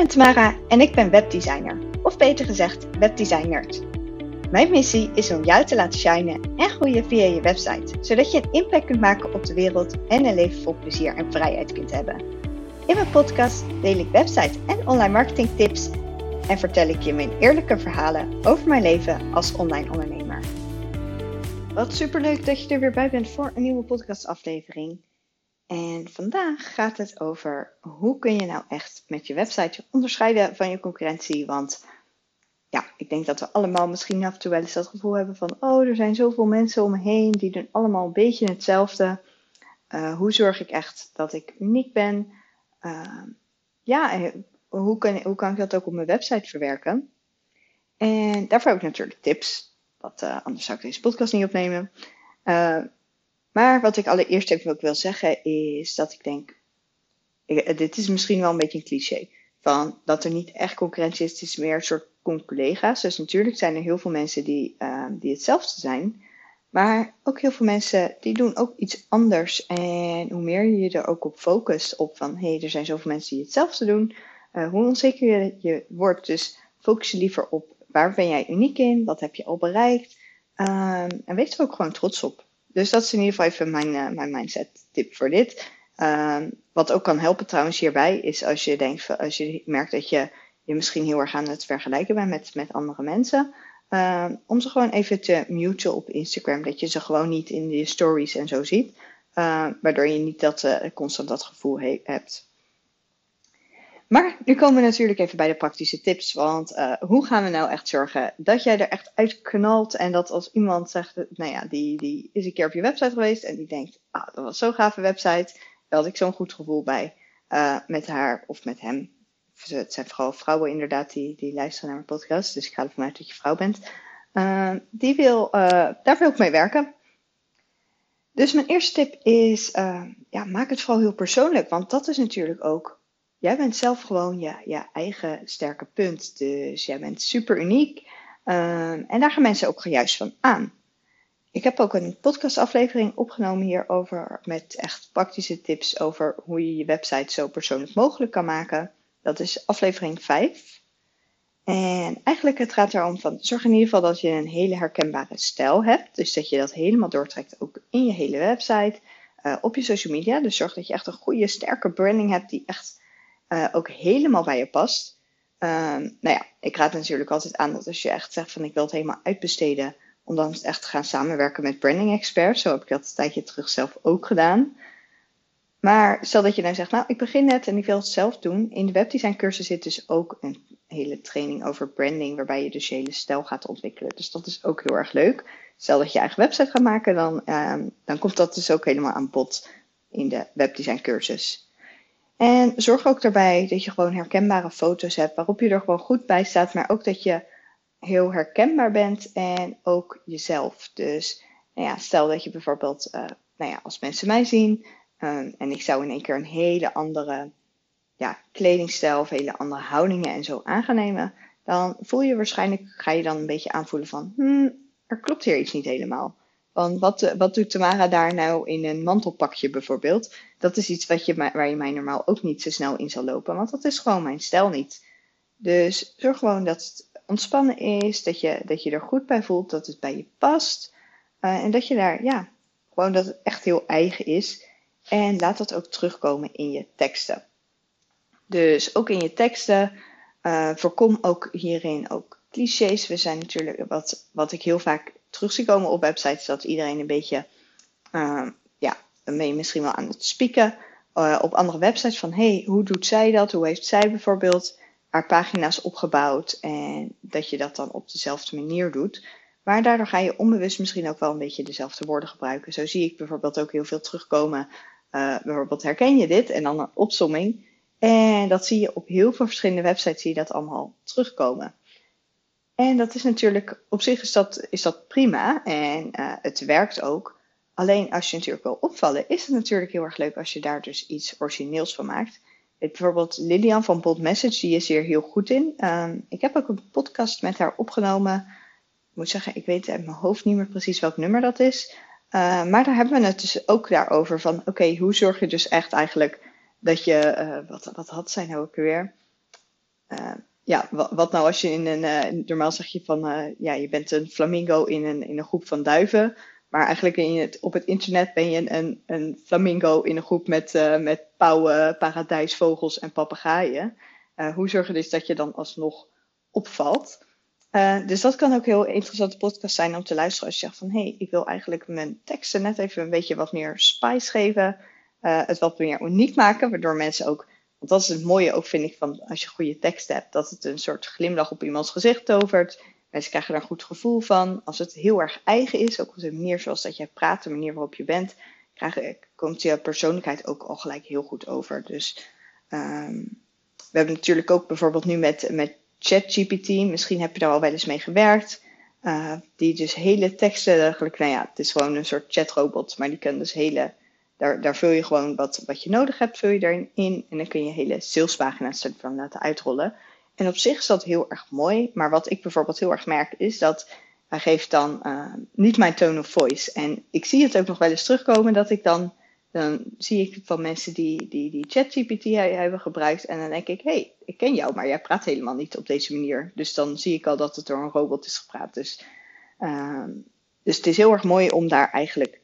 ben Tamara en ik ben webdesigner, of beter gezegd webdesigner. Mijn missie is om jou te laten shinen en groeien via je website, zodat je een impact kunt maken op de wereld en een leven vol plezier en vrijheid kunt hebben. In mijn podcast deel ik website en online marketing tips en vertel ik je mijn eerlijke verhalen over mijn leven als online ondernemer. Wat superleuk dat je er weer bij bent voor een nieuwe podcastaflevering. En vandaag gaat het over hoe kun je nou echt met je website onderscheiden van je concurrentie. Want ja, ik denk dat we allemaal misschien af en toe wel eens dat gevoel hebben van, oh, er zijn zoveel mensen om me heen die doen allemaal een beetje hetzelfde. Uh, hoe zorg ik echt dat ik uniek ben? Uh, ja, hoe kan, hoe kan ik dat ook op mijn website verwerken? En daarvoor heb ik natuurlijk tips, want uh, anders zou ik deze podcast niet opnemen. Maar wat ik allereerst even ook wil zeggen is dat ik denk, dit is misschien wel een beetje een cliché, van dat er niet echt concurrentie is, het is meer een soort collega's. Dus natuurlijk zijn er heel veel mensen die, uh, die hetzelfde zijn, maar ook heel veel mensen die doen ook iets anders. En hoe meer je er ook op focust, op van hé, hey, er zijn zoveel mensen die hetzelfde doen, uh, hoe onzeker je, je wordt. Dus focus je liever op waar ben jij uniek in, wat heb je al bereikt. Um, en wees er ook gewoon trots op. Dus dat is in ieder geval even mijn, uh, mijn mindset tip voor dit. Um, wat ook kan helpen trouwens hierbij is als je denkt, als je merkt dat je je misschien heel erg aan het vergelijken bent met, met andere mensen. Uh, om ze gewoon even te muten op Instagram. Dat je ze gewoon niet in je stories en zo ziet. Uh, waardoor je niet dat, uh, constant dat gevoel hebt. Maar nu komen we natuurlijk even bij de praktische tips. Want uh, hoe gaan we nou echt zorgen dat jij er echt uit knalt. En dat als iemand zegt, nou ja, die, die is een keer op je website geweest. En die denkt, ah, dat was zo'n gave website. Daar had ik zo'n goed gevoel bij. Uh, met haar of met hem. Het zijn vooral vrouwen inderdaad die, die luisteren naar mijn podcast. Dus ik ga ervan uit dat je vrouw bent. Die wil, daar wil ik mee werken. Dus mijn eerste tip is, ja, maak het vooral heel persoonlijk. Want dat is natuurlijk ook jij bent zelf gewoon je, eigen sterke punt. Dus jij bent super uniek. Um, en daar gaan mensen ook juist van aan. Ik heb ook een podcastaflevering opgenomen hierover met echt praktische tips over hoe je je website zo persoonlijk mogelijk kan maken. Dat is aflevering 5. En eigenlijk het gaat erom van zorg in ieder geval dat je een hele herkenbare stijl hebt. Dus dat je dat helemaal doortrekt ook in je hele website, uh, op je social media. Dus zorg dat je echt een goede sterke branding hebt die echt uh, ook helemaal bij je past. Um, nou ja, ik raad natuurlijk altijd aan dat als je echt zegt van ik wil het helemaal uitbesteden, om dan echt te gaan samenwerken met branding experts. Zo heb ik dat een tijdje terug zelf ook gedaan. Maar stel dat je dan zegt, nou ik begin net en ik wil het zelf doen. In de webdesign cursus zit dus ook een hele training over branding, waarbij je dus je hele stijl gaat ontwikkelen. Dus dat is ook heel erg leuk. Stel dat je eigen website gaat maken, dan, um, dan komt dat dus ook helemaal aan bod in de webdesign cursus. En zorg ook daarbij dat je gewoon herkenbare foto's hebt waarop je er gewoon goed bij staat, maar ook dat je heel herkenbaar bent en ook jezelf. Dus nou ja, stel dat je bijvoorbeeld, uh, nou ja, als mensen mij zien um, en ik zou in één keer een hele andere ja, kledingstijl of hele andere houdingen en zo aan gaan nemen, dan voel je waarschijnlijk, ga je dan een beetje aanvoelen van, hmm, er klopt hier iets niet helemaal. Van wat, wat doet Tamara daar nou in een mantelpakje bijvoorbeeld? Dat is iets wat je, waar je mij normaal ook niet zo snel in zal lopen, want dat is gewoon mijn stijl niet. Dus zorg gewoon dat het ontspannen is, dat je, dat je er goed bij voelt, dat het bij je past. Uh, en dat je daar, ja, gewoon dat het echt heel eigen is. En laat dat ook terugkomen in je teksten. Dus ook in je teksten, uh, voorkom ook hierin ook clichés. We zijn natuurlijk, wat, wat ik heel vaak terug zie komen op websites, dat iedereen een beetje, uh, ja, misschien wel aan het spieken uh, op andere websites van, hey, hoe doet zij dat? Hoe heeft zij bijvoorbeeld haar pagina's opgebouwd? En dat je dat dan op dezelfde manier doet. Maar daardoor ga je onbewust misschien ook wel een beetje dezelfde woorden gebruiken. Zo zie ik bijvoorbeeld ook heel veel terugkomen. Uh, bijvoorbeeld herken je dit? En dan een opsomming. En dat zie je op heel veel verschillende websites, zie je dat allemaal terugkomen. En dat is natuurlijk, op zich is dat, is dat prima en uh, het werkt ook. Alleen als je natuurlijk wil opvallen, is het natuurlijk heel erg leuk als je daar dus iets origineels van maakt. Bijvoorbeeld Lilian van Bold Message, die is hier heel goed in. Um, ik heb ook een podcast met haar opgenomen. Ik moet zeggen, ik weet uit mijn hoofd niet meer precies welk nummer dat is. Uh, maar daar hebben we het dus ook daarover van, oké, hoe zorg je dus echt eigenlijk dat je, uh, wat, wat had zij nou ook weer? Ja, wat, nou als je in een, normaal zeg je van, ja, je bent een flamingo in een, in een groep van duiven. Maar eigenlijk in het, op het internet ben je een, een flamingo in een groep met, uh, met pauwen, paradijsvogels en papegaaien. Uh, hoe zorg je dus dat je dan alsnog opvalt? Uh, dus dat kan ook een heel interessante podcast zijn om te luisteren als je zegt van hé, hey, ik wil eigenlijk mijn teksten net even een beetje wat meer spice geven. het wat meer uniek maken, waardoor mensen ook, want dat is het mooie ook vind ik van als je goede tekst hebt, dat het een soort glimlach op iemands gezicht tovert. Mensen krijgen daar een goed gevoel van. Als het heel erg eigen is, ook op de manier zoals dat jij praat, de manier waarop je bent, krijg, komt je persoonlijkheid ook al gelijk heel goed over. Dus um, we hebben natuurlijk ook bijvoorbeeld nu met, met ChatGPT, misschien heb je daar al wel eens mee gewerkt. Uh, die dus hele teksten, eigenlijk, nou ja, het is gewoon een soort chatrobot, maar die kan dus hele, daar, daar vul je gewoon wat, wat je nodig hebt, vul je daarin in. En dan kun je hele salespagina's van laten uitrollen. En op zich is dat heel erg mooi. Maar wat ik bijvoorbeeld heel erg merk is dat hij geeft dan uh, niet mijn tone of voice. En ik zie het ook nog wel eens terugkomen dat ik dan, dan zie ik van mensen die, die, die ChatGPT hebben gebruikt. En dan denk ik, hé, hey, ik ken jou, maar jij praat helemaal niet op deze manier. Dus dan zie ik al dat het door een robot is gepraat. Dus, uh, dus het is heel erg mooi om daar eigenlijk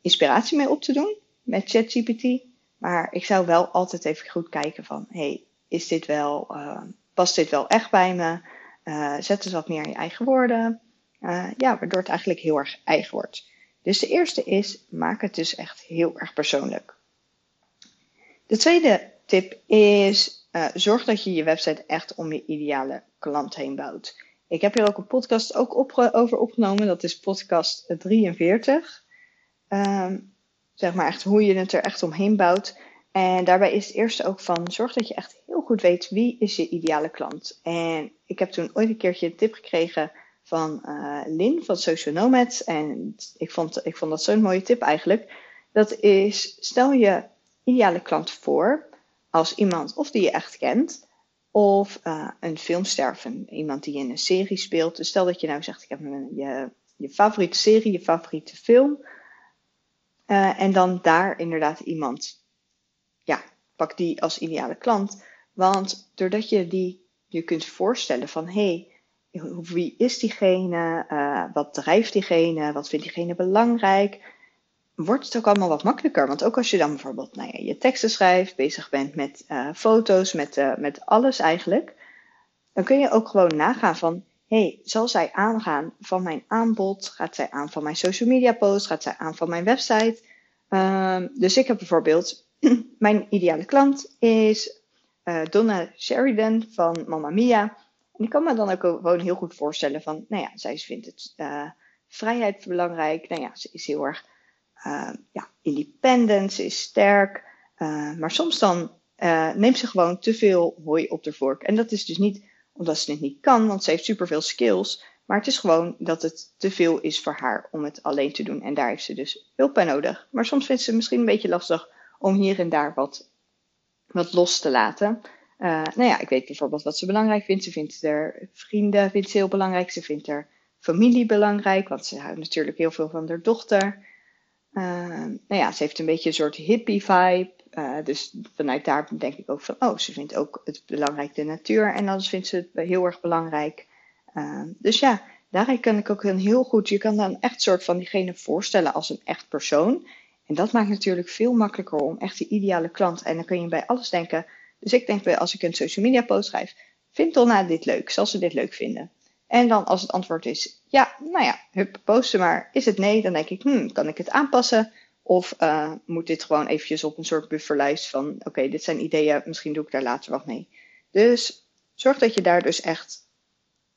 inspiratie mee op te doen met ChatGPT. Maar ik zou wel altijd even goed kijken van, hey, is dit wel... Uh, past dit wel echt bij me? Uh, zet eens wat meer in je eigen woorden. Uh, ja, waardoor het eigenlijk heel erg eigen wordt. Dus de eerste is, maak het dus echt heel erg persoonlijk. De tweede tip is, zorg dat je je website echt om je ideale klant heen bouwt. Ik heb hier ook een podcast ook over opgenomen. Dat is podcast 43. Um, ehm, zeg maar echt hoe je het er echt omheen bouwt. En daarbij is het eerste ook van zorg dat je echt heel goed weet wie is je ideale klant. En ik heb toen ooit een keertje een tip gekregen van uh, Lin van Social Nomads. En ik vond, ik vond dat zo'n mooie tip eigenlijk. Dat is stel je ideale klant voor als iemand of die je echt kent. Of uh, een filmster van iemand die in een serie speelt. Dus stel dat je nou zegt, ik heb je, je favoriete serie, je favoriete film. Uh, en dan daar inderdaad iemand ja, pak die als ideale klant. Want doordat je die je kunt voorstellen van hé, hey, wie is diegene? Uh, wat drijft diegene? Wat vindt diegene belangrijk? Wordt het ook allemaal wat makkelijker. Want ook als je dan bijvoorbeeld nou ja, je teksten schrijft, bezig bent met uh, foto's, met, met alles eigenlijk. Dan kun je ook gewoon nagaan van hey, zal zij aangaan van mijn aanbod? Gaat zij aan van mijn social media post? Gaat zij aan van mijn website? Uh, dus ik heb bijvoorbeeld mijn ideale klant is uh, Donna Sheridan van Mamma Mia. En ik kan me dan ook gewoon heel goed voorstellen van, nou ja, zij vindt het uh, vrijheid belangrijk. Nou ja, ze is heel erg uh, ja, independent, ze is sterk. maar soms dan neemt ze gewoon te veel hooi op de vork. En dat is dus niet omdat ze het niet kan, want ze heeft superveel skills. Maar het is gewoon dat het te veel is voor haar om het alleen te doen. En daar heeft ze dus hulp bij nodig. Maar soms vindt ze misschien een beetje lastig om hier en daar wat, wat los te laten. Uh, nou ja, ik weet bijvoorbeeld wat ze belangrijk vindt. Ze vindt er vrienden vindt ze heel belangrijk. Ze vindt er familie belangrijk, want ze houdt natuurlijk heel veel van haar dochter. Uh, nou ja, ze heeft een beetje een soort hippie vibe. Uh, dus vanuit daar denk ik ook van, oh, ze vindt ook het belangrijk de natuur. En anders vindt ze het heel erg belangrijk. dus ja, daarin kan ik ook een heel goed, je kan dan echt soort van diegene voorstellen als een echt persoon. En dat maakt natuurlijk veel makkelijker om echt de ideale klant. En dan kun je bij alles denken. Dus ik denk bij als ik een social media post schrijf, vindt Donna dit leuk? Zal ze dit leuk vinden? En dan als het antwoord is ja, nou ja, hup, posten maar. Is het nee, dan denk ik, hmm, kan ik het aanpassen? Of uh, moet dit gewoon eventjes op een soort bufferlijst van, oké, dit zijn ideeën, misschien doe ik daar later wat mee. Dus zorg dat je daar dus echt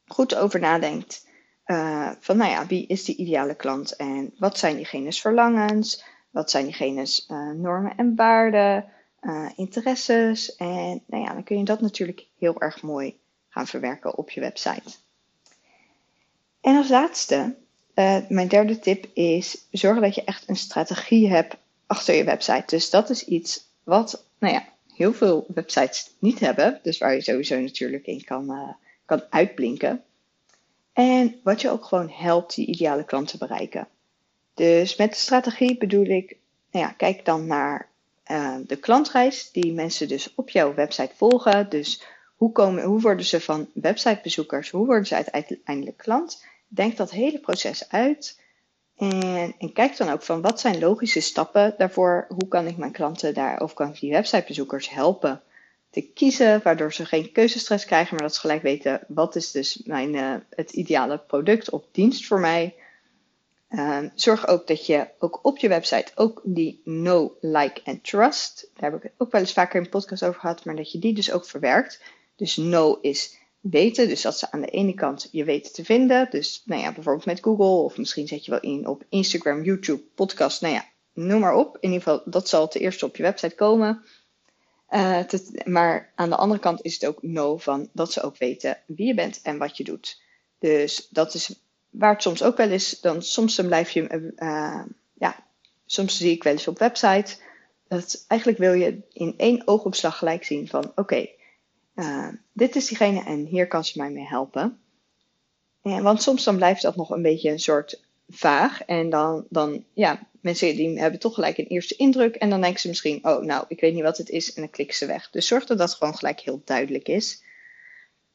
goed over nadenkt. Uh, van, nou ja, wie is die ideale klant en wat zijn diegene's verlangens? Wat zijn diegene's uh, normen en waarden, interesses? En nou ja, dan kun je dat natuurlijk heel erg mooi gaan verwerken op je website. En als laatste, uh, mijn derde tip is: zorg dat je echt een strategie hebt achter je website. Dus dat is iets wat, nou ja, heel veel websites niet hebben. Dus waar je sowieso natuurlijk in kan, kan uitblinken. En wat je ook gewoon helpt die ideale klant te bereiken. Dus met de strategie bedoel ik, nou ja, kijk dan naar uh, de klantreis die mensen dus op jouw website volgen. Dus hoe, komen, hoe worden ze van websitebezoekers, hoe worden ze uiteindelijk klant? Denk dat hele proces uit. En, en, kijk dan ook van wat zijn logische stappen daarvoor? Hoe kan ik mijn klanten daar of kan ik die websitebezoekers helpen te kiezen, waardoor ze geen keuzestress krijgen, maar dat ze gelijk weten wat is dus mijn, uh, het ideale product of dienst voor mij. Uh, zorg ook dat je ook op je website ook die know, like en trust, daar heb ik het ook wel eens vaker in een podcast over gehad, maar dat je die dus ook verwerkt. Dus know is weten, dus dat ze aan de ene kant je weten te vinden. Dus nou ja, bijvoorbeeld met Google of misschien zet je wel in op Instagram, YouTube, podcast, nou ja, noem maar op. In ieder geval, dat zal ten eerste op je website komen. Uh, maar aan de andere kant is het ook no van dat ze ook weten wie je bent en wat je doet. Dus dat is waar het soms ook wel is. Dan soms dan blijf je, uh, ja, soms zie ik wel eens op website. Dat eigenlijk wil je in één oogopslag gelijk zien van oké, uh, dit is diegene en hier kan ze mij mee helpen. En, want soms dan blijft dat nog een beetje een soort vaag. En dan, dan, ja, mensen die hebben toch gelijk een eerste indruk. En dan denken ze misschien, oh, nou, ik weet niet wat het is. En dan klikken ze weg. Dus zorg dat dat gewoon gelijk heel duidelijk is.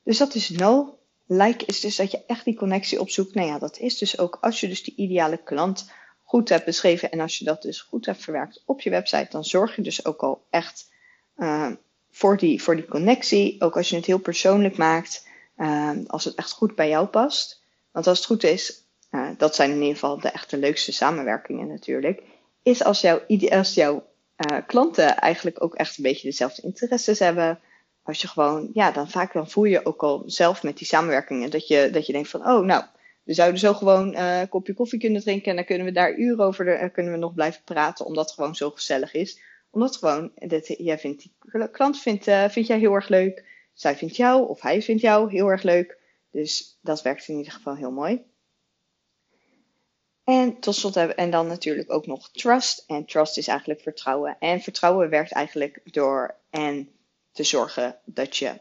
Dus dat is no. Like is dus dat je echt die connectie opzoekt. Nou ja, dat is dus ook als je dus die ideale klant goed hebt beschreven. En als je dat dus goed hebt verwerkt op je website. Dan zorg je dus ook al echt uh, voor, die, voor die connectie. Ook als je het heel persoonlijk maakt. Uh, als het echt goed bij jou past. Want als het goed is, uh, dat zijn in ieder geval de echte leukste samenwerkingen natuurlijk, is als, jouw, als jouw uh, klanten eigenlijk ook echt een beetje dezelfde interesses hebben. Als je gewoon, ja, dan vaak dan voel je ook al zelf met die samenwerkingen dat je, dat je denkt van, oh, nou, we zouden zo gewoon uh, een kopje koffie kunnen drinken en dan kunnen we daar uren over de, kunnen we nog blijven praten, omdat het gewoon zo gezellig is. Omdat gewoon, dat, jij vindt, die klant vindt, uh, vindt jij heel erg leuk, zij vindt jou of hij vindt jou heel erg leuk. Dus dat werkt in ieder geval heel mooi. En tot slot hebben en dan natuurlijk ook nog trust. En trust is eigenlijk vertrouwen. En vertrouwen werkt eigenlijk door en te zorgen dat je,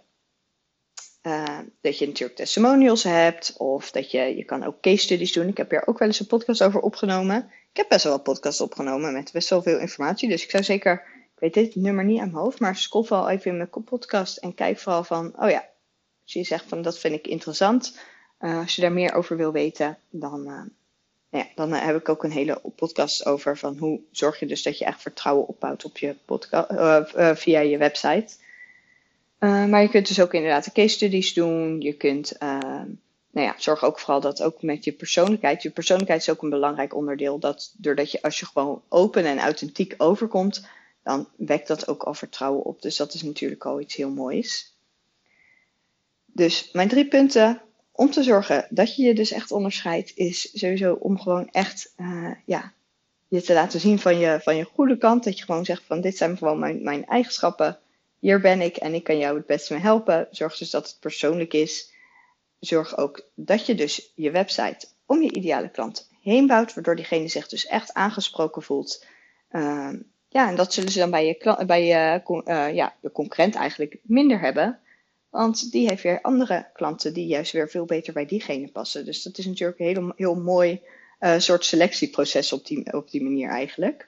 uh, dat je natuurlijk testimonials hebt. Of dat je, je kan ook case studies doen. Ik heb hier ook wel eens een podcast over opgenomen. Ik heb best wel wat podcasts opgenomen met best wel veel informatie. Dus ik zou zeker, ik weet dit nummer niet aan mijn hoofd, maar scroll vooral even in mijn podcast en kijk vooral van, oh ja, als je zegt van dat vind ik interessant. Uh, als je daar meer over wil weten, dan, uh, ja, dan heb ik ook een hele podcast over van hoe zorg je dus dat je echt vertrouwen opbouwt op je podcast, via je website. Maar je kunt dus ook inderdaad case studies doen. Je kunt, nou ja, zorg ook vooral dat ook met je persoonlijkheid. Je persoonlijkheid is ook een belangrijk onderdeel. Dat doordat je als je gewoon open en authentiek overkomt, dan wekt dat ook al vertrouwen op. Dus dat is natuurlijk al iets heel moois. Dus mijn drie punten om te zorgen dat je je dus echt onderscheidt, is sowieso om gewoon echt uh, ja, je te laten zien van je, van je goede kant. Dat je gewoon zegt van dit zijn gewoon mijn, mijn eigenschappen. Hier ben ik en ik kan jou het beste mee helpen. Zorg dus dat het persoonlijk is. Zorg ook dat je dus je website om je ideale klant heen bouwt, waardoor diegene zich dus echt aangesproken voelt. Uh, ja, en dat zullen ze dan bij je, bij je, uh, ja, de concurrent eigenlijk minder hebben. Want die heeft weer andere klanten die juist weer veel beter bij diegene passen. Dus dat is natuurlijk een heel, heel mooi uh, soort selectieproces op die, op die manier eigenlijk.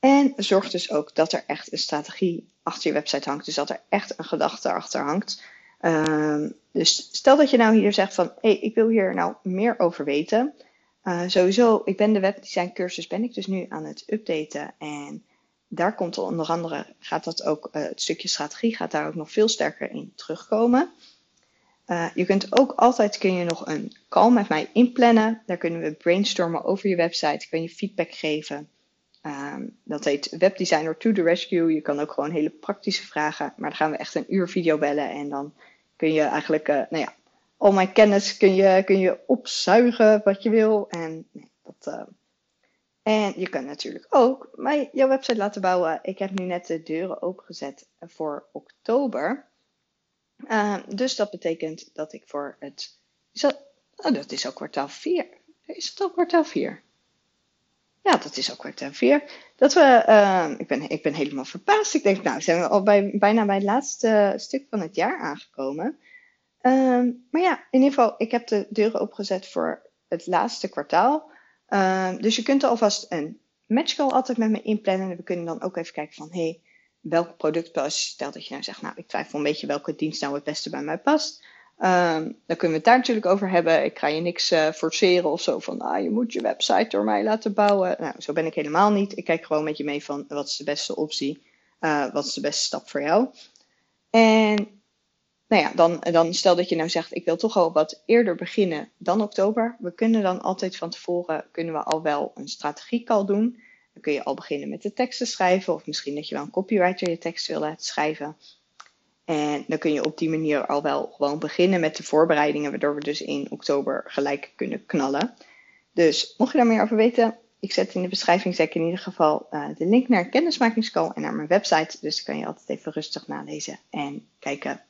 En zorg dus ook dat er echt een strategie achter je website hangt. Dus dat er echt een gedachte achter hangt. Uh, dus stel dat je nou hier zegt van, hé, ik wil hier nou meer over weten. Uh, sowieso, ik ben de webdesign cursus, ben ik dus nu aan het updaten. En daar komt onder andere, gaat dat ook, uh, het stukje strategie gaat daar ook nog veel sterker in terugkomen. Uh, je kunt ook altijd, kun je nog een call met mij inplannen. Daar kunnen we brainstormen over je website, kun je feedback geven. Um, dat heet Webdesigner to the Rescue. Je kan ook gewoon hele praktische vragen, maar dan gaan we echt een uur video bellen en dan kun je eigenlijk, uh, nou ja, al mijn kennis kun je, kun je opzuigen wat je wil. En nee, dat, uh, en je kunt natuurlijk ook mij jouw website laten bouwen. Ik heb nu net de deuren opengezet voor oktober. Uh, dus dat betekent dat ik voor het. Is dat, oh, dat is ook kwartaal 4. Is het ook kwartaal 4? Ja, dat is ook kwartaal 4. Dat we, uh, ik, ben, ik ben helemaal verbaasd. Ik denk, nou, zijn we al bij, bijna bij het laatste stuk van het jaar aangekomen. Uh, maar ja, in ieder geval, ik heb de deuren opgezet voor het laatste kwartaal. Uh, dus je kunt alvast een matchcall altijd met me inplannen. En we kunnen dan ook even kijken van, hey, welk product past. Stel dat je nou zegt, nou ik twijfel een beetje welke dienst nou het beste bij mij past. Um, dan kunnen we het daar natuurlijk over hebben. Ik ga je niks uh, forceren of zo van, ah, je moet je website door mij laten bouwen. Nou, zo ben ik helemaal niet. Ik kijk gewoon met je mee van, wat is de beste optie? Uh, wat is de beste stap voor jou? En nou ja, dan, dan stel dat je nou zegt, ik wil toch al wat eerder beginnen dan oktober. We kunnen dan altijd van tevoren, kunnen we al wel een strategiecall doen. Dan kun je al beginnen met de teksten schrijven. Of misschien dat je wel een copywriter je tekst wil laten schrijven. En dan kun je op die manier al wel gewoon beginnen met de voorbereidingen, waardoor we dus in oktober gelijk kunnen knallen. Dus mocht je daar meer over weten, ik zet in de beschrijving zeker in ieder geval uh, de link naar kennismakingscall en naar mijn website. Dus dan kan je altijd even rustig nalezen en kijken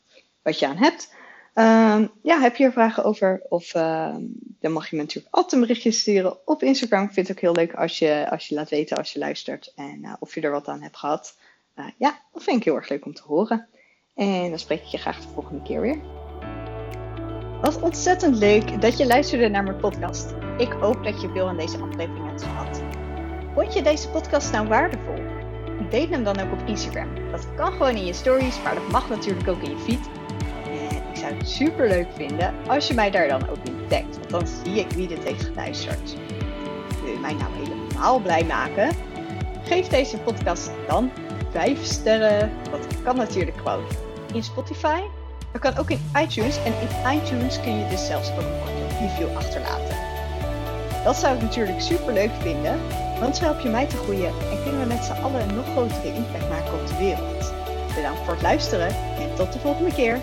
wat je aan hebt. Um, ja, heb je er vragen over? Of uh, dan mag je me natuurlijk altijd een berichtje sturen op Instagram. Ik vind het ook heel leuk als je, als je laat weten als je luistert en uh, of je er wat aan hebt gehad. Uh, ja, dat vind ik heel erg leuk om te horen. En dan spreek ik je graag de volgende keer weer. Wat ontzettend leuk dat je luisterde naar mijn podcast. Ik hoop dat je veel aan deze aflevering hebt gehad. Vond je deze podcast nou waardevol? Deel hem dan ook op Instagram. Dat kan gewoon in je stories, maar dat mag natuurlijk ook in je feed. En ik zou het super leuk vinden als je mij daar dan ook in tagt, want dan zie ik wie dit heeft geluisterd. Wil je mij nou helemaal blij maken? Geef deze podcast dan 5 sterren. Dat kan natuurlijk gewoon in Spotify. Dat kan ook in iTunes. En in iTunes kun je dus zelfs ook een review achterlaten. Dat zou ik natuurlijk super leuk vinden, want zo help je mij te groeien en kunnen we met z'n allen een nog grotere impact maken op de wereld. Bedankt voor het luisteren en tot de volgende keer.